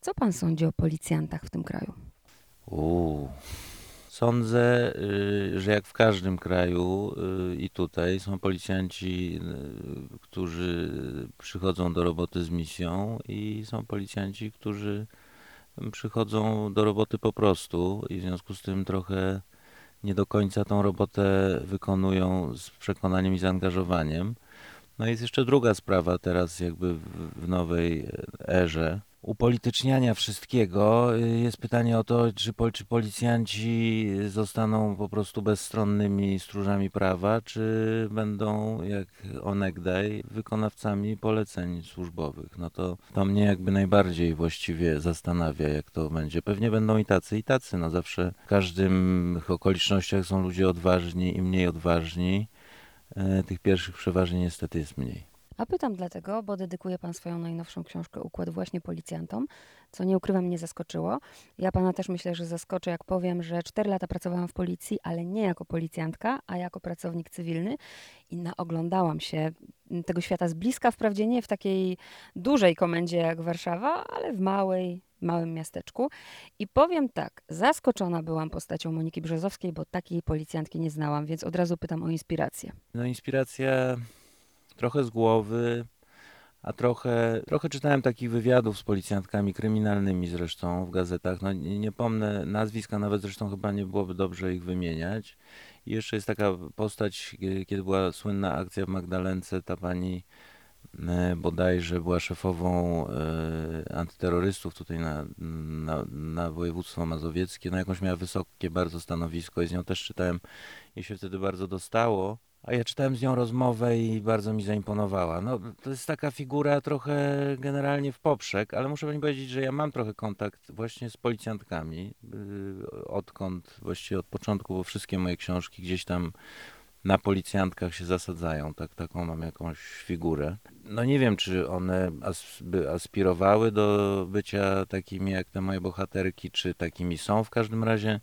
Co pan sądzi o policjantach w tym kraju? Uuu. Sądzę, y, że jak w każdym kraju y, i tutaj są policjanci, y, którzy przychodzą do roboty z misją i są policjanci, którzy przychodzą do roboty po prostu i w związku z tym trochę nie do końca tą robotę wykonują z przekonaniem i zaangażowaniem. No jest jeszcze druga sprawa teraz jakby w nowej erze, upolityczniania wszystkiego. Y, jest pytanie o to, czy, czy policjanci zostaną po prostu bezstronnymi stróżami prawa, czy będą, jak onegdaj, wykonawcami poleceń służbowych. No to, to mnie jakby najbardziej właściwie zastanawia, jak to będzie. Pewnie będą i tacy, i tacy. No zawsze w każdym okolicznościach są ludzie odważni i mniej odważni. E, tych pierwszych przeważnie niestety jest mniej. A pytam dlatego, bo dedykuje Pan swoją najnowszą książkę Układ właśnie policjantom, co nie ukrywam mnie zaskoczyło. Ja Pana też myślę, że zaskoczę, jak powiem, że 4 lata pracowałam w policji, ale nie jako policjantka, a jako pracownik cywilny i naoglądałam się tego świata z bliska, wprawdzie nie w takiej dużej komendzie jak Warszawa, ale w małej, małym miasteczku. I powiem tak, zaskoczona byłam postacią Moniki Brzozowskiej, bo takiej policjantki nie znałam, więc od razu pytam o inspirację. No inspiracja trochę z głowy, a trochę, trochę czytałem takich wywiadów z policjantkami kryminalnymi zresztą w gazetach. No, nie, nie pomnę nazwiska, nawet zresztą chyba nie byłoby dobrze ich wymieniać. I jeszcze jest taka postać, kiedy była słynna akcja w Magdalence, ta pani e, bodajże była szefową e, antyterrorystów tutaj na, na, na województwo mazowieckie. No jakąś miała wysokie bardzo stanowisko i z nią też czytałem. Jej się wtedy bardzo dostało. A ja czytałem z nią rozmowę i bardzo mi zaimponowała. No, to jest taka figura trochę generalnie w poprzek, ale muszę pani powiedzieć, że ja mam trochę kontakt właśnie z policjantkami. Yy, odkąd, właściwie od początku, bo wszystkie moje książki gdzieś tam na policjantkach się zasadzają. Tak, taką mam jakąś figurę. No nie wiem, czy one by aspirowały do bycia takimi jak te moje bohaterki, czy takimi są. W każdym razie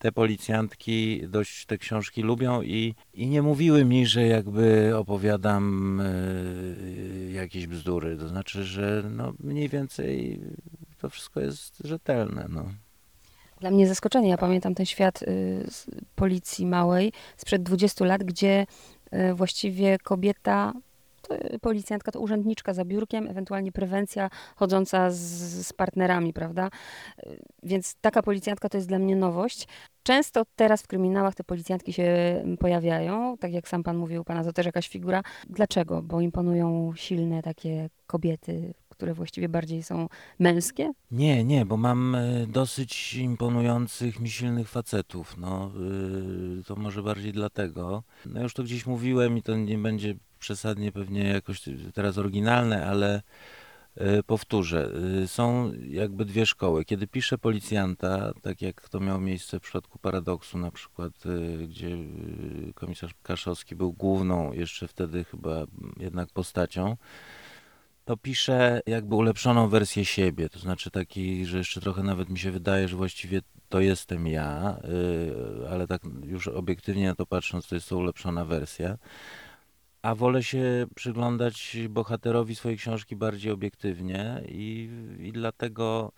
te policjantki dość te książki lubią i, i nie mówiły mi, że jakby opowiadam y, jakieś bzdury. To znaczy, że no mniej więcej to wszystko jest rzetelne. No. Dla mnie zaskoczenie. Ja pamiętam ten świat y, policji małej sprzed 20 lat, gdzie y, właściwie kobieta policjantka to urzędniczka za biurkiem, ewentualnie prewencja chodząca z, z, partnerami, prawda? Więc taka policjantka to jest dla mnie nowość. Często teraz w kryminałach te policjantki się pojawiają, tak jak sam pan mówił, pana to też jakaś figura. Dlaczego? Bo imponują silne takie kobiety, które właściwie bardziej są męskie? Nie, nie, bo mam e, dosyć imponujących mi silnych facetów. No, y, to może bardziej dlatego. No już to gdzieś mówiłem i to nie będzie przesadnie pewnie jakoś teraz oryginalne, ale e, powtórzę, e, są jakby dwie szkoły. Kiedy piszę policjanta, tak jak to miało miejsce w przypadku paradoksu na przykład, e, gdzie komisarz Kaszowski był główną jeszcze wtedy chyba jednak postacią, to piszę jakby ulepszoną wersję siebie, to znaczy taki, że jeszcze trochę nawet mi się wydaje, że właściwie to jestem ja, ale tak już obiektywnie na to patrząc, to jest to ulepszona wersja a wolę się przyglądać bohaterowi swojej książki bardziej obiektywnie i, i dlatego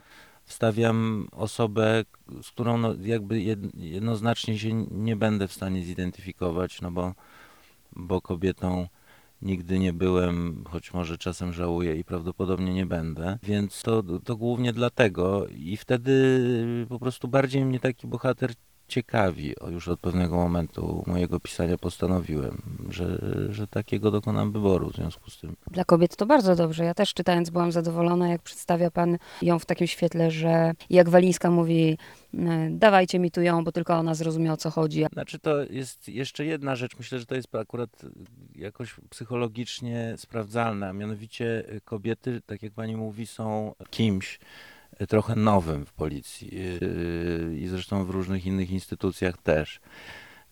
wstawiam osobę, z którą no jakby jednoznacznie się nie będę w stanie zidentyfikować, no bo, bo kobietą nigdy nie byłem, choć może czasem żałuję i prawdopodobnie nie będę, więc to, to głównie dlatego i wtedy po prostu bardziej mnie taki bohater ciekawi. Już od pewnego momentu mojego pisania postanowiłem, że, że takiego dokonam wyboru w związku z tym. Dla kobiet to bardzo dobrze. Ja też czytając byłam zadowolona, jak przedstawia pan ją w takim świetle, że jak Walińska mówi, dawajcie mi tu ją, bo tylko ona zrozumie o co chodzi. Znaczy to jest jeszcze jedna rzecz, myślę, że to jest akurat jakoś psychologicznie sprawdzalna, mianowicie kobiety, tak jak pani mówi, są kimś, trochę nowym w policji yy, i zresztą w różnych innych instytucjach też.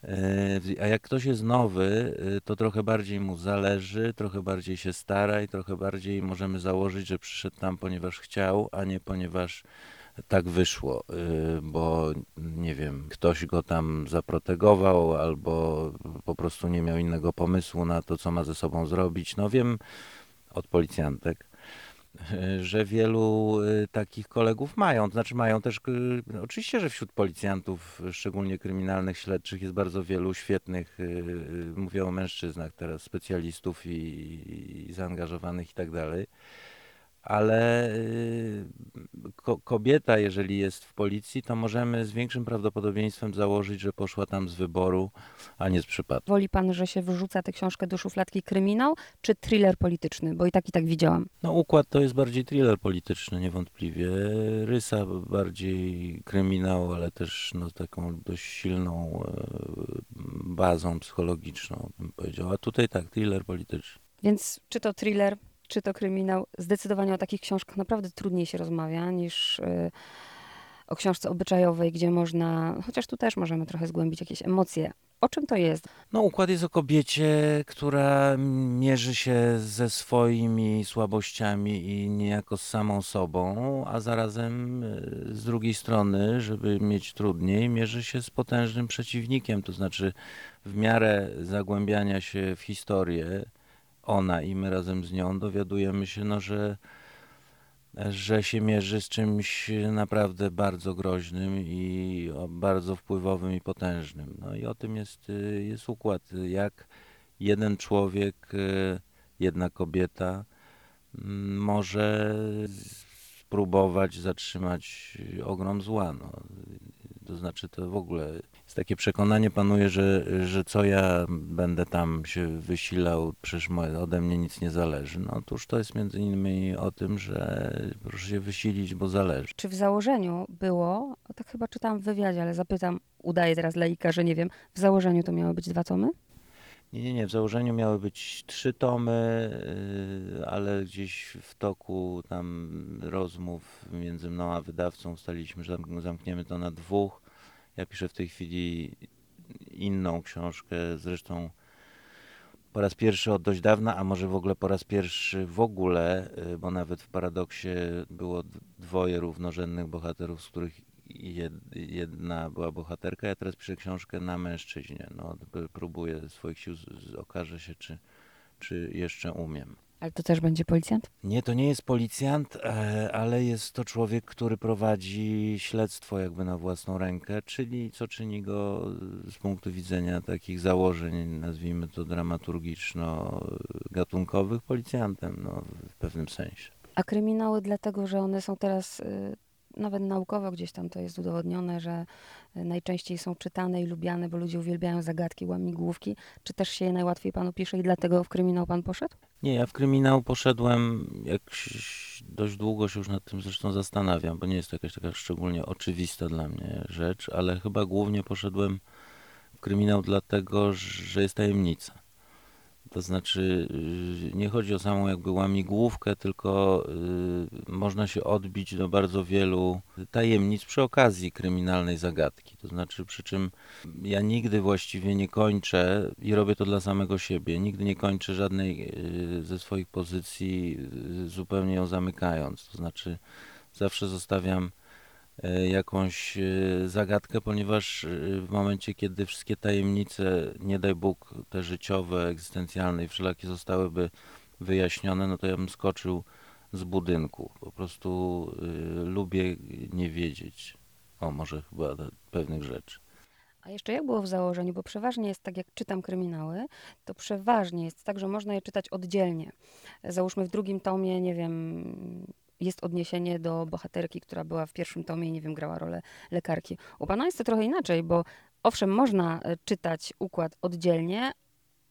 Yy, a jak ktoś jest nowy, to trochę bardziej mu zależy, trochę bardziej się stara i trochę bardziej możemy założyć, że przyszedł tam, ponieważ chciał, a nie ponieważ tak wyszło, bo nie wiem, ktoś go tam zaprotegował albo po prostu nie miał innego pomysłu na to, co ma ze sobą zrobić. No wiem od policjantek, że wielu y, takich kolegów mają. To znaczy mają też, y, oczywiście, że wśród policjantów, szczególnie kryminalnych, śledczych jest bardzo wielu świetnych, y, mówię o mężczyznach teraz, specjalistów i, i zaangażowanych i tak dalej ale y, ko kobieta, jeżeli jest w policji, to możemy z większym prawdopodobieństwem założyć, że poszła tam z wyboru, a nie z przypadku. Woli pan, że się wyrzuca tę książkę do szufladki kryminał, czy thriller polityczny? Bo i tak i tak widziałam. No układ to jest bardziej thriller polityczny, niewątpliwie. Rysa bardziej kryminał, ale też no, taką dość silną e, bazą psychologiczną, bym powiedział. A tutaj tak, thriller polityczny. Więc czy to thriller, czy to kryminał, zdecydowanie o takich książkach naprawdę trudniej się rozmawia niż y, o książce obyczajowej, gdzie można, chociaż tu też możemy trochę zgłębić jakieś emocje. O czym to jest? No, układ jest o kobiecie, która mierzy się ze swoimi słabościami i niejako z samą sobą, a zarazem y, z drugiej strony, żeby mieć trudniej, mierzy się z potężnym przeciwnikiem, to znaczy w miarę zagłębiania się w historię, ona i my razem z nią dowiadujemy się, no, że, że się mierzy z czymś naprawdę bardzo groźnym i bardzo wpływowym i potężnym. No i o tym jest, jest układ, jak jeden człowiek, jedna kobieta mm, może spróbować zatrzymać ogrom zła. No. To znaczy to w ogóle jest takie przekonanie panuje, że, że co ja będę tam się wysilał, przecież ode mnie nic nie zależy. No otóż to jest między innymi o tym, że proszę się wysilić, bo zależy. Czy w założeniu było, tak chyba czytam w wywiadzie, ale zapytam, udaję teraz laika, że nie wiem, w założeniu to miały być dwa tomy? Nie, nie, nie. W założeniu miały być trzy tomy, yy, ale gdzieś w toku tam rozmów między mną a wydawcą ustaliliśmy, że zamkniemy to na dwóch. Ja piszę w tej chwili inną książkę, zresztą po raz pierwszy od dość dawna, a może w ogóle po raz pierwszy w ogóle, yy, bo nawet w paradoksie było dwoje równorzędnych bohaterów, z których jedna była bohaterka. Ja teraz piszę książkę na mężczyźnie. No, próbuję swoich sił, okaże się, czy, czy jeszcze umiem. Ale to też będzie policjant? Nie, to nie jest policjant, e, ale jest to człowiek, który prowadzi śledztwo jakby na własną rękę, czyli co czyni go z punktu widzenia takich założeń, nazwijmy to dramaturgiczno-gatunkowych, policjantem no, w pewnym sensie. A kryminały dlatego, że one są teraz y, nawet naukowo gdzieś tam to jest udowodnione, że e, najczęściej są czytane i lubiane, bo ludzie uwielbiają zagadki, łamigłówki. Czy też się je najłatwiej panu pisze i dlatego w kryminał pan poszedł? Nie, ja w kryminał poszedłem, dość długo się już nad tym zresztą zastanawiam, bo nie jest to jakaś taka szczególnie oczywista dla mnie rzecz, ale chyba głównie poszedłem w kryminał dlatego, że jest tajemnica. To znaczy, y, nie chodzi o samą jakby łamigłówkę, tylko y, można się odbić do bardzo wielu tajemnic przy okazji kryminalnej zagadki. To znaczy, przy czym ja nigdy właściwie nie kończę i robię to dla samego siebie. Nigdy nie kończę żadnej y, ze swoich pozycji, zupełnie ją zamykając. To znaczy, zawsze zostawiam jakąś e, zagadkę, ponieważ e, w momencie, kiedy wszystkie tajemnice, nie daj Bóg, te życiowe, egzystencjalne i wszelakie zostałyby wyjaśnione, no to ja bym skoczył z budynku. Po prostu lubię nie wiedzieć. O, może chyba pewnych rzeczy. A jeszcze jak było w założeniu? Bo przeważnie jest tak, jak czytam kryminały, to przeważnie jest tak, że można je czytać oddzielnie. Załóżmy w drugim tomie, nie wiem, jest odniesienie do bohaterki, która była w pierwszym tomie nie wiem, grała rolę lekarki. U pana jest to trochę inaczej, bo owszem, można e, czytać układ oddzielnie,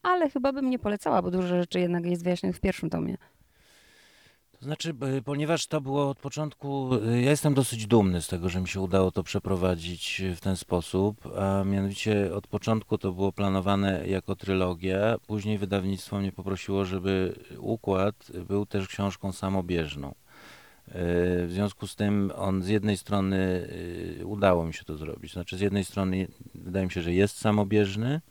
ale chyba bym nie polecała, bo dużo rzeczy jednak jest wyjaśnionych w pierwszym tomie. To znaczy, ponieważ to było od początku, e, ja jestem dosyć dumny z tego, że mi się udało to przeprowadzić w ten sposób, a mianowicie od początku to było planowane jako trylogia, później wydawnictwo mnie poprosiło, żeby układ był też książką samobieżną. W związku z tym on z jednej strony y, udało mi się to zrobić. Znaczy z jednej strony wydaje mi się, że jest samobieżny,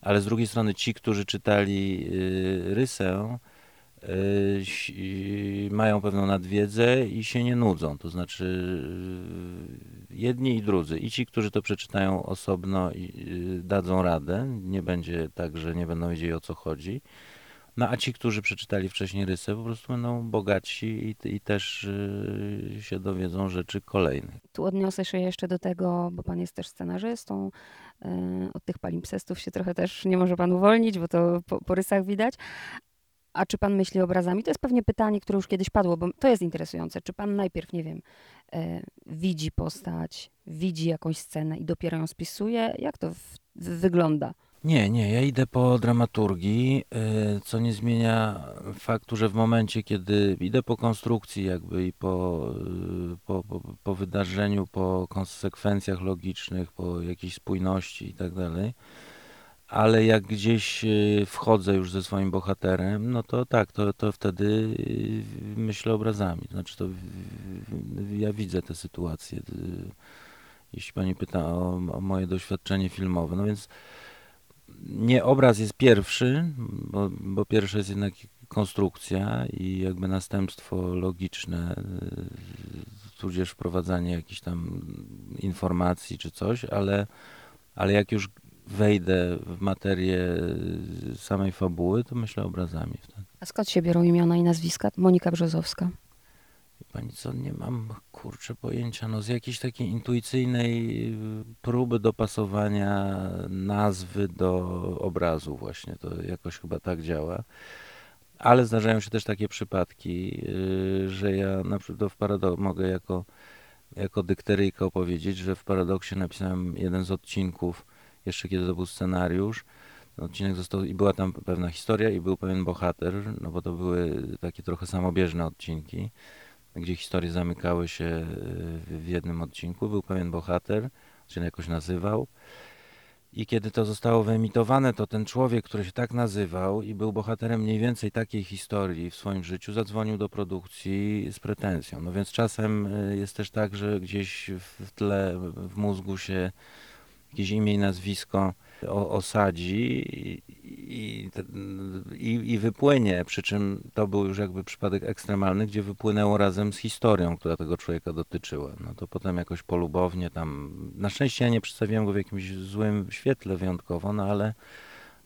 ale z drugiej strony ci, którzy czytali y, rysę, mają pewną nadwiedzę i się nie nudzą. To znaczy jedni i drudzy. I ci, którzy to przeczytają osobno dadzą radę. Nie będzie tak, że nie będą wiedzieli o co chodzi No a ci, którzy przeczytali wcześniej rysę, po prostu będą bogatsi i, i też y, się dowiedzą rzeczy kolejnych. Tu odniosę się jeszcze do tego, bo pan jest też scenarzystą. y, Od tych palimpsestów się trochę też nie może pan uwolnić, bo to po, po rysach widać. A czy pan myśli obrazami? To jest pewnie pytanie, które już kiedyś padło, bo to jest interesujące. Czy pan najpierw, nie wiem, e, widzi postać, widzi jakąś scenę i dopiero ją spisuje? Jak to w, w, wygląda? Nie, nie, ja idę po dramaturgii, y, co nie zmienia faktu, że w momencie, kiedy idę po konstrukcji jakby i po, y, po, po, po wydarzeniu, po konsekwencjach logicznych, po jakiejś spójności i tak dalej, ale jak gdzieś y, wchodzę już ze swoim bohaterem, no to tak, to, to wtedy myślę obrazami. Znaczy to ja widzę te sytuacje. y, Jeśli pani pyta o, o moje doświadczenie filmowe, no więc nie obraz jest pierwszy, bo, bo pierwsze jest jednak konstrukcja i jakby następstwo logiczne, y, tudzież wprowadzanie jakichś tam informacji czy coś, ale, ale jak już wejdę w materię y, samej fabuły, to myślę obrazami wtedy. A skąd się biorą imiona i nazwiska? Monika Brzozowska. Pani co, nie mam kurczę pojęcia, no z jakiejś takiej intuicyjnej y, próby dopasowania nazwy do obrazu właśnie, to jakoś chyba tak działa. Ale zdarzają się też takie przypadki, y, że ja na przykład w parado- mogę jako, jako dykteryjka opowiedzieć, że w Paradoksie napisałem jeden z odcinków, jeszcze kiedy to był scenariusz, odcinek został i była tam pewna historia i był pewien bohater, no bo to były takie trochę samobieżne odcinki gdzie historie zamykały się y, w jednym odcinku. Był pewien bohater, się jakoś nazywał. I kiedy to zostało wyemitowane, to ten człowiek, który się tak nazywał i był bohaterem mniej więcej takiej historii w swoim życiu, zadzwonił do produkcji z pretensją. No więc czasem y, jest też tak, że gdzieś w tle, w mózgu się jakieś imię i nazwisko osadzi i, i, i, wypłynie, przy czym to był już jakby przypadek ekstremalny, gdzie wypłynęło razem z historią, która tego człowieka dotyczyła. No to potem jakoś polubownie tam, na szczęście ja nie przedstawiłem go w jakimś złym świetle wyjątkowo, no ale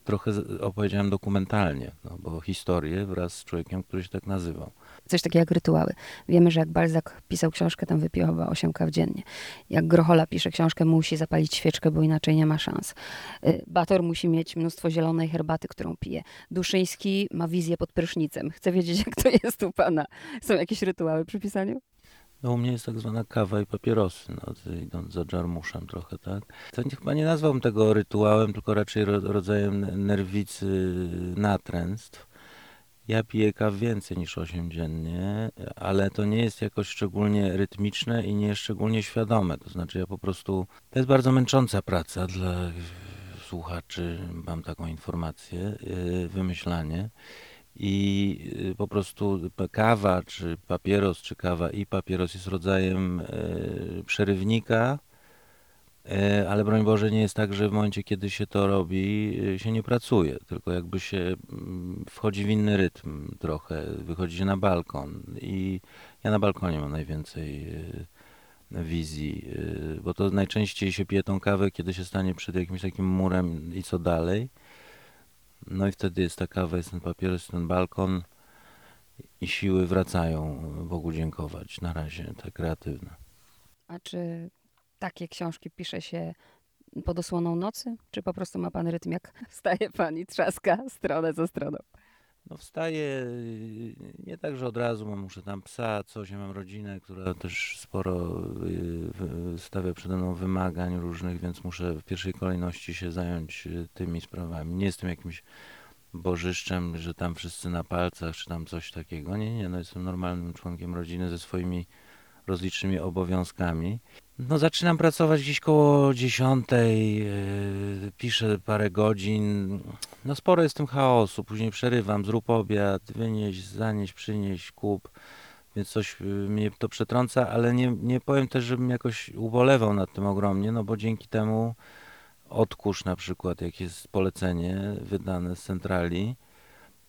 trochę opowiedziałem dokumentalnie, no bo historię wraz z człowiekiem, który się tak nazywał. Coś takiego jak rytuały. Wiemy, że jak Balzac pisał książkę, tam wypiła chyba 8 kaw dziennie. Jak Grochola pisze książkę, musi zapalić świeczkę, bo inaczej nie ma szans. Y, Bator musi mieć mnóstwo zielonej herbaty, którą pije. Duszyński ma wizję pod prysznicem. Chcę wiedzieć, jak to jest u pana. Są jakieś rytuały przy pisaniu? No u mnie jest tak zwana kawa i papierosy, no, idąc za dżarmuszem trochę, tak? To chyba nie nazwałbym tego rytuałem, tylko raczej ro, rodzajem nerwicy natręstw. Ja piję kaw więcej niż 8 dziennie, ale to nie jest jakoś szczególnie rytmiczne i nie jest szczególnie świadome. To znaczy ja po prostu... To jest bardzo męcząca praca dla słuchaczy, mam taką informację, e, wymyślanie. I y, po prostu kawa, czy papieros, czy kawa i papieros jest rodzajem e, przerywnika, ale broń Boże nie jest tak, że w momencie, kiedy się to robi, e, się nie pracuje, tylko jakby się mm, wchodzi w inny rytm trochę, wychodzi się na balkon i ja na balkonie mam najwięcej e, wizji, e, bo to najczęściej się pije tą kawę, kiedy się stanie przed jakimś takim murem i co dalej. No i wtedy jest ta kawa, jest ten papieros, jest ten balkon i siły wracają Bogu dziękować. Na razie te kreatywne. A czy takie książki pisze się pod osłoną nocy? Czy po prostu ma pan rytm, jak wstaje pan i trzaska stronę za stroną? No wstaję y, nie tak, że od razu mam, muszę tam psa, coś, ja mam rodzinę, która też sporo y, stawia przede mną wymagań różnych, więc muszę w pierwszej kolejności się zająć y, tymi sprawami. Nie jestem jakimś bożyszczem, że tam wszyscy na palcach, czy tam coś takiego. Nie, nie, no jestem normalnym członkiem rodziny ze swoimi rozlicznymi obowiązkami. No zaczynam pracować gdzieś koło dziesiątej, yy, piszę parę godzin. No sporo jest tym chaosu, później przerywam, zrób obiad, wynieś, zanieś, przynieś, kup, więc coś yy, mnie to przetrąca, ale nie, nie powiem też, żebym jakoś ubolewał nad tym ogromnie, no bo dzięki temu odkurz na przykład, jak jest polecenie wydane z centrali,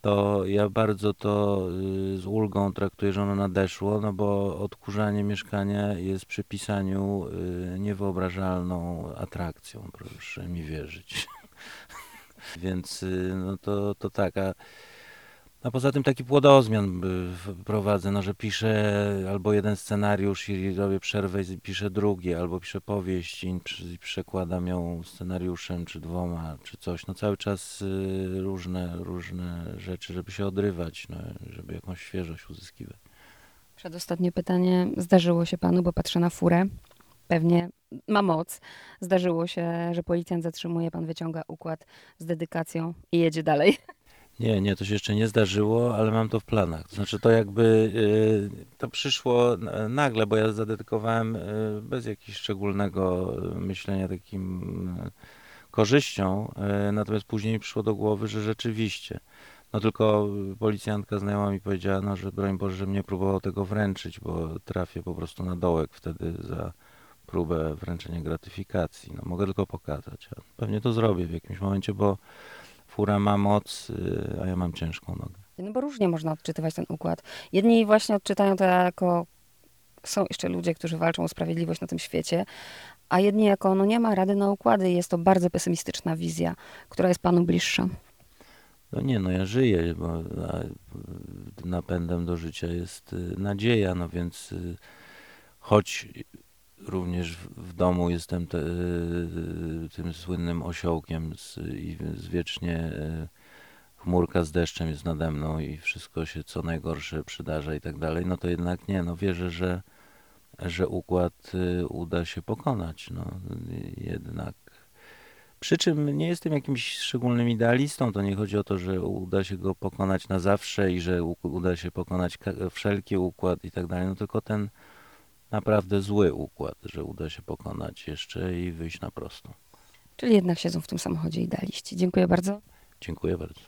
to ja bardzo to y, z ulgą traktuję, że ono nadeszło, no bo odkurzanie mieszkania jest przy pisaniu y, niewyobrażalną atrakcją, proszę mi wierzyć. Więc y, no to, to tak, a A poza tym taki płodozmian y, prowadzę, no, że piszę albo jeden scenariusz i robię przerwę i piszę drugi, albo piszę powieść i przekładam ją scenariuszem, czy dwoma, czy coś. No cały czas y, różne, różne rzeczy, żeby się odrywać, no, żeby jakąś świeżość uzyskiwać. Przedostatnie pytanie. Zdarzyło się panu, bo patrzę na furę, pewnie ma moc. Zdarzyło się, że policjant zatrzymuje, pan wyciąga układ z dedykacją i jedzie dalej. Nie, nie, to się jeszcze nie zdarzyło, ale mam to w planach. To znaczy to jakby y, to przyszło nagle, bo ja zadedykowałem y, bez jakiegoś szczególnego myślenia takim y, korzyścią, natomiast później mi przyszło do głowy, że rzeczywiście. No tylko policjantka znajoma mi powiedziała, no, że broń Boże, że mnie próbował tego wręczyć, bo trafię po prostu na dołek wtedy za próbę wręczenia gratyfikacji. No mogę tylko pokazać. Pewnie to zrobię w jakimś momencie, bo fura ma moc, y, a ja mam ciężką nogę. No bo różnie można odczytywać ten układ. Jedni właśnie odczytają to jako... Są jeszcze ludzie, którzy walczą o sprawiedliwość na tym świecie, a jedni jako, no nie ma rady na układy. Jest to bardzo pesymistyczna wizja, która jest panu bliższa. No nie, no ja żyję, bo napędem do życia jest y, nadzieja, no więc y, choć również w, domu jestem te, y, tym słynnym osiołkiem z, i z wiecznie y, chmurka z deszczem jest nade mną i wszystko się co najgorsze przydarza i tak dalej, no to jednak nie, no wierzę, że, że układ y, uda się pokonać, no jednak. Przy czym nie jestem jakimś szczególnym idealistą, to nie chodzi o to, że uda się go pokonać na zawsze i że uda się pokonać wszelki układ i tak dalej, no tylko ten naprawdę zły układ, że uda się pokonać jeszcze i wyjść na prostą. Czyli jednak siedzą w tym samochodzie idealiści. Dziękuję bardzo. Dziękuję bardzo.